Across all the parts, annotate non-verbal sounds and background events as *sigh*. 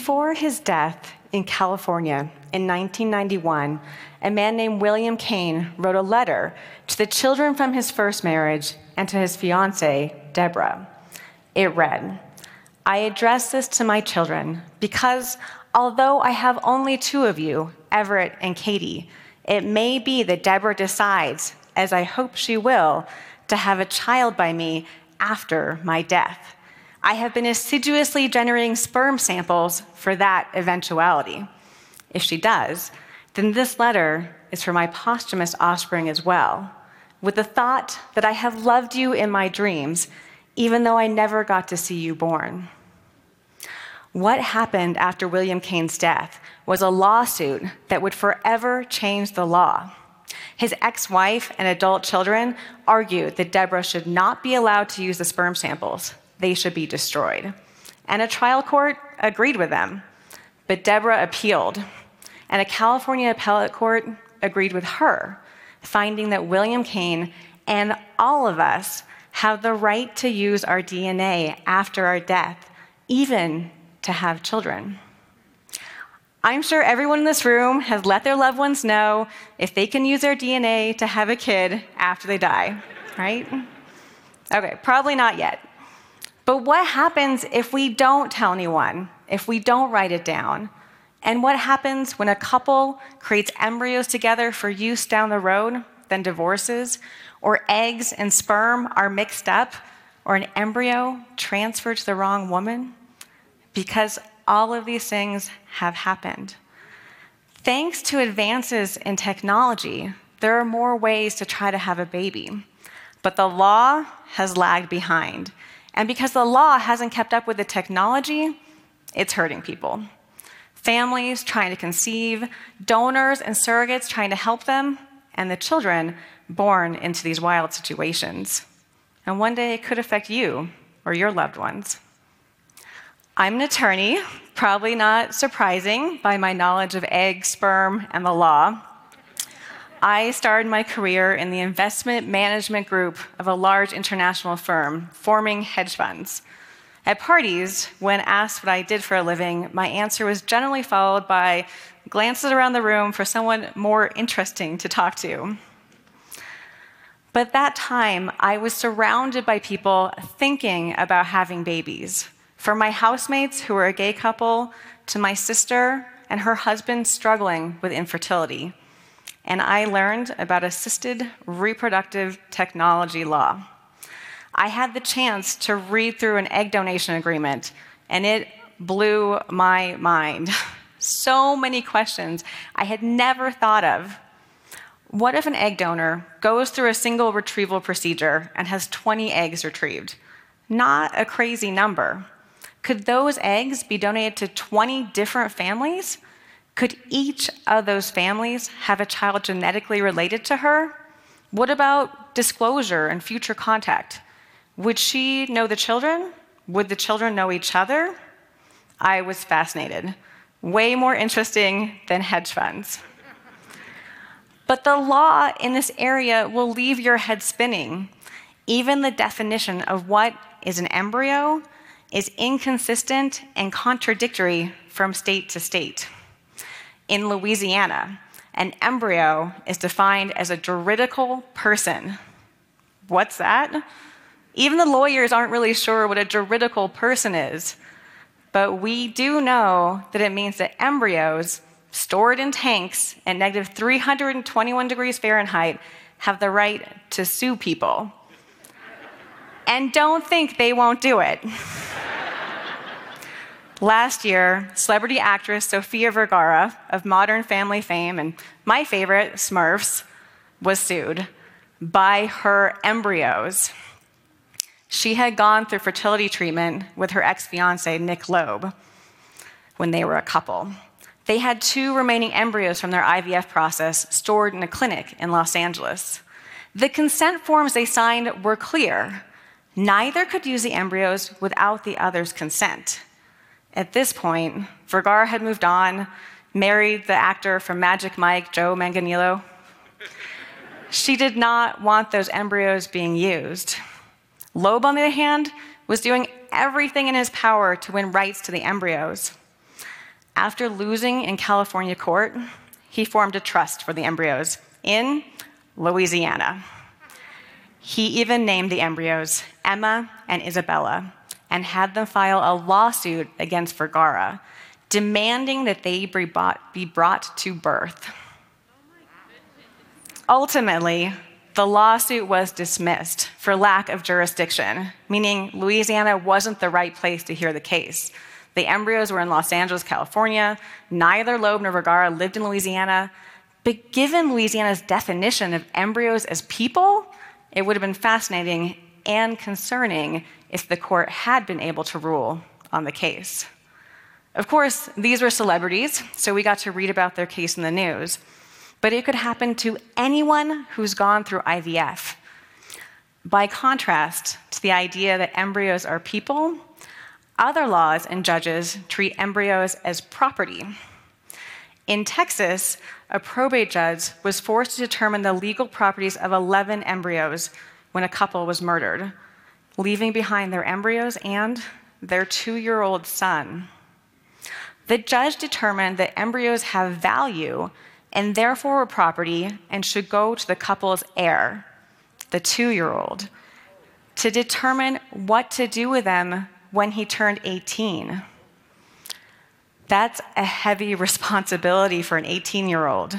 Before his death in California in 1991, a man named William Kane wrote a letter to the children from his first marriage and to his fiancee, Deborah. It read, I address this to my children because although I have only two of you, Everett and Katie, it may be that Deborah decides, as I hope she will, to have a child by me after my death. I have been assiduously generating sperm samples for that eventuality. If she does, then this letter is for my posthumous offspring as well, with the thought that I have loved you in my dreams, even though I never got to see you born. What happened after William Kane's death was a lawsuit that would forever change the law. His ex wife and adult children argued that Deborah should not be allowed to use the sperm samples, they should be destroyed. And a trial court agreed with them. But Deborah appealed, and a California appellate court agreed with her, finding that William Kane and all of us have the right to use our DNA after our death, even to have children. I'm sure everyone in this room has let their loved ones know if they can use their DNA to have a kid after they die, right? Okay, probably not yet. But what happens if we don't tell anyone, if we don't write it down? And what happens when a couple creates embryos together for use down the road, then divorces, or eggs and sperm are mixed up, or an embryo transferred to the wrong woman? Because all of these things have happened. Thanks to advances in technology, there are more ways to try to have a baby. But the law has lagged behind. And because the law hasn't kept up with the technology, it's hurting people. Families trying to conceive, donors and surrogates trying to help them, and the children born into these wild situations. And one day it could affect you or your loved ones. I'm an attorney, probably not surprising by my knowledge of egg, sperm, and the law. I started my career in the investment management group of a large international firm, forming hedge funds. At parties, when asked what I did for a living, my answer was generally followed by glances around the room for someone more interesting to talk to. But at that time, I was surrounded by people thinking about having babies. From my housemates who were a gay couple to my sister and her husband struggling with infertility. And I learned about assisted reproductive technology law. I had the chance to read through an egg donation agreement, and it blew my mind. *laughs* so many questions I had never thought of. What if an egg donor goes through a single retrieval procedure and has 20 eggs retrieved? Not a crazy number. Could those eggs be donated to 20 different families? Could each of those families have a child genetically related to her? What about disclosure and future contact? Would she know the children? Would the children know each other? I was fascinated. Way more interesting than hedge funds. But the law in this area will leave your head spinning. Even the definition of what is an embryo is inconsistent and contradictory from state to state. In Louisiana, an embryo is defined as a juridical person. What's that? Even the lawyers aren't really sure what a juridical person is. But we do know that it means that embryos stored in tanks at negative 321 degrees Fahrenheit have the right to sue people. And don't think they won't do it. *laughs* Last year, celebrity actress Sofia Vergara of Modern Family fame and my favorite, Smurfs, was sued by her embryos. She had gone through fertility treatment with her ex fiance, Nick Loeb, when they were a couple. They had two remaining embryos from their IVF process stored in a clinic in Los Angeles. The consent forms they signed were clear. Neither could use the embryos without the other's consent. At this point, Vergara had moved on, married the actor from Magic Mike, Joe Manganiello. she did not want those embryos being used. Loeb, on the other hand, was doing everything in his power to win rights to the embryos. After losing in California court, he formed a trust for the embryos in Louisiana. He even named the embryos Emma and Isabella and had them file a lawsuit against Vergara, demanding that they be brought, to birth. Ultimately, the lawsuit was dismissed for lack of jurisdiction, meaning Louisiana wasn't the right place to hear the case. The embryos were in Los Angeles, California. Neither Loeb nor Vergara lived in Louisiana. But given Louisiana's definition of embryos as people, it would have been fascinating and concerning if the court had been able to rule on the case. Of course, these were celebrities, so we got to read about their case in the news. But it could happen to anyone who's gone through IVF. By contrast to the idea that embryos are people, other laws and judges treat embryos as property. In Texas, a probate judge was forced to determine the legal properties of 11 embryos when a couple was murdered, leaving behind their embryos and their two year old son. The judge determined that embryos have value and therefore were property and should go to the couple's heir, the two year old, to determine what to do with them when he turned 18. That's a heavy *laughs* responsibility for an 18 year old.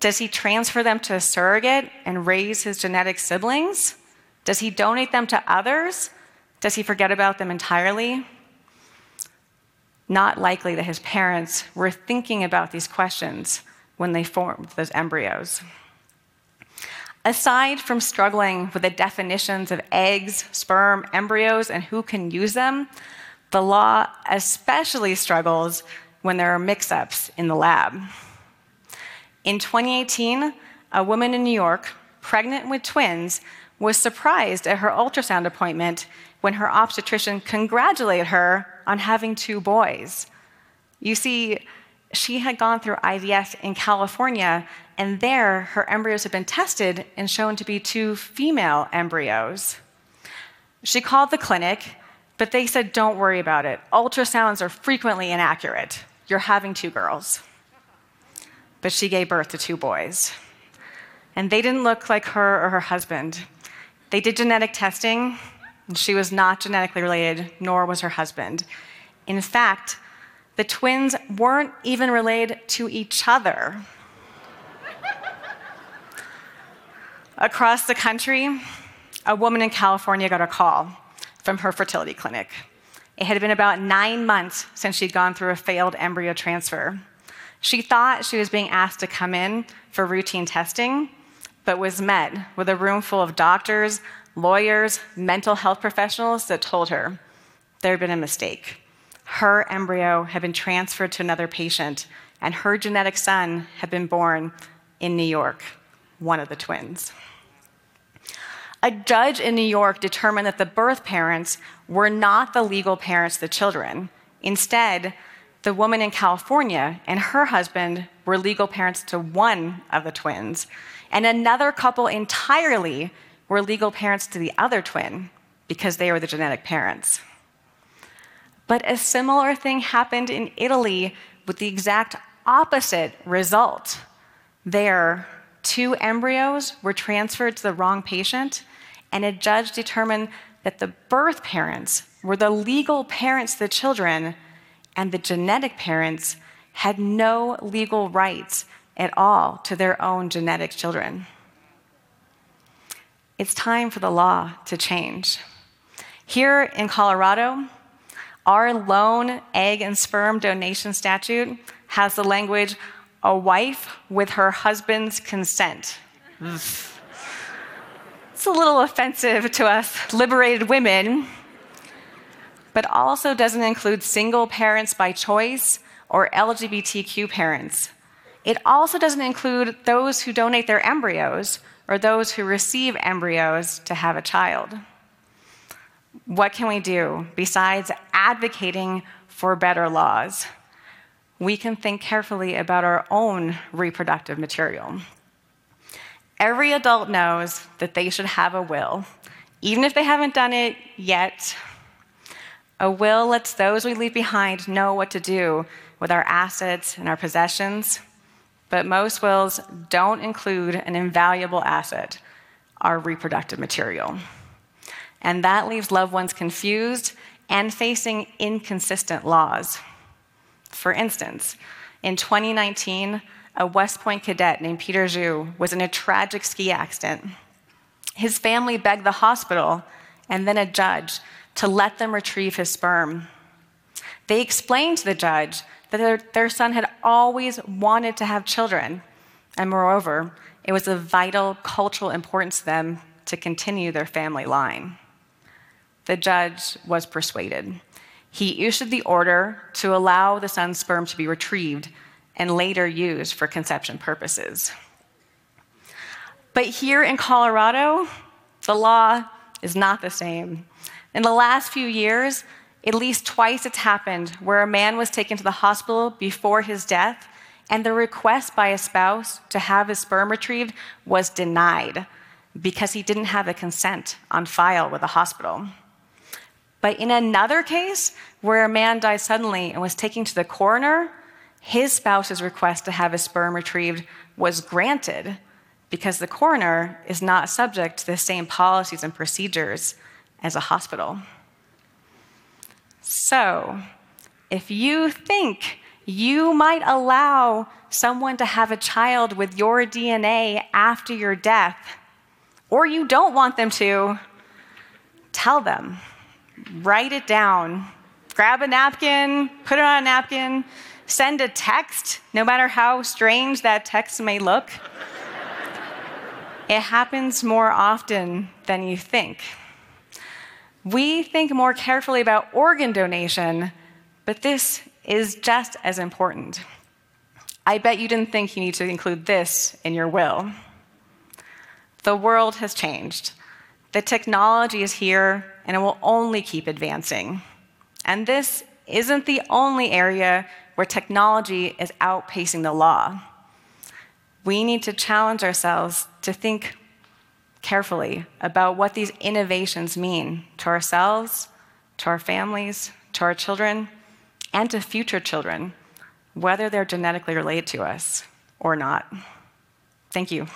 Does he transfer them to a surrogate and raise his genetic siblings? Does he donate them to others? Does he forget about them entirely? Not likely that his parents were thinking about these questions when they formed those embryos. Aside from struggling with the definitions of eggs, sperm, embryos, and who can use them, the law especially struggles when there are mix ups in the lab. In 2018, a woman in New York, pregnant with twins, was surprised at her ultrasound appointment when her obstetrician congratulated her on having two boys. You see, she had gone through IVF in California, and there her embryos had been tested and shown to be two female embryos. She called the clinic, but they said, Don't worry about it. Ultrasounds are frequently inaccurate. You're having two girls. But she gave birth to two boys. And they didn't look like her or her husband. They did genetic testing, and she was not genetically related, nor was her husband. In fact, the twins weren't even related to each other. Across the country, a woman in California got a call from her fertility clinic. It had been about nine months since she'd gone through a failed embryo transfer. She thought she was being asked to come in for routine testing, but was met with a room full of doctors, lawyers, mental health professionals that told her there had been a mistake her embryo had been transferred to another patient, and her genetic son had been born in New York, one of the twins. A judge in New York determined that the birth parents were not the legal parents of the children. Instead, the woman in California and her husband were legal parents to one of the twins, and another couple entirely were legal parents to the other twin because they were the genetic parents. But a similar thing happened in Italy with the exact opposite result. There, two embryos were transferred to the wrong patient, and a judge determined that the birth parents were the legal parents of the children, and the genetic parents had no legal rights at all to their own genetic children. It's time for the law to change. Here in Colorado, our lone egg and sperm donation statute has the language, a wife with her husband's consent. it's a little offensive to us liberated women, but also doesn't include single parents by choice or LGBTQ parents. It also doesn't include those who donate their embryos or those who receive embryos to have a child. What can we do besides advocating for better laws? We can think carefully about our own reproductive material. Every adult knows that they should have a will, even if they haven't done it yet. A will lets those we leave behind know what to do with our assets and our possessions, but most wills don't include an invaluable asset, our reproductive material. And that leaves loved ones confused and facing inconsistent laws. For instance, in 2019, a West Point cadet named Peter Zhu was in a tragic ski accident. His family begged the hospital and then a judge to let them retrieve his sperm. They explained to the judge that their, their son had always wanted to have children, and moreover, it was of vital cultural importance to them to continue their family line. The judge was persuaded. He issued the order to allow the son's sperm to be retrieved and later used for conception purposes. But here in Colorado, the law is not the same. In the last few years, at least twice it's happened where a man was taken to the hospital before his death, and the request by a spouse to have his sperm retrieved was denied because he didn't have a consent on file with the hospital. But in another case, where a man died suddenly and was taken to the coroner, his spouse's request to have his sperm retrieved was granted because the coroner is not subject to the same policies and procedures as a hospital. So, if you think you might allow someone to have a child with your DNA after your death, or you don't want them to, tell them. Write it down. Grab a napkin, put it on a napkin, send a text, no matter how strange that text may look. it happens more often than you think. We think more carefully about organ donation, but this is just as important. I bet you didn't think you need to include this in your will. The world has changed. The technology is here, and it will only keep advancing. And this isn't the only area where technology is outpacing the law. We need to challenge ourselves to think carefully about what these innovations mean to ourselves, to our families, to our children, and to future children, whether they're genetically related to us or not. Thank you.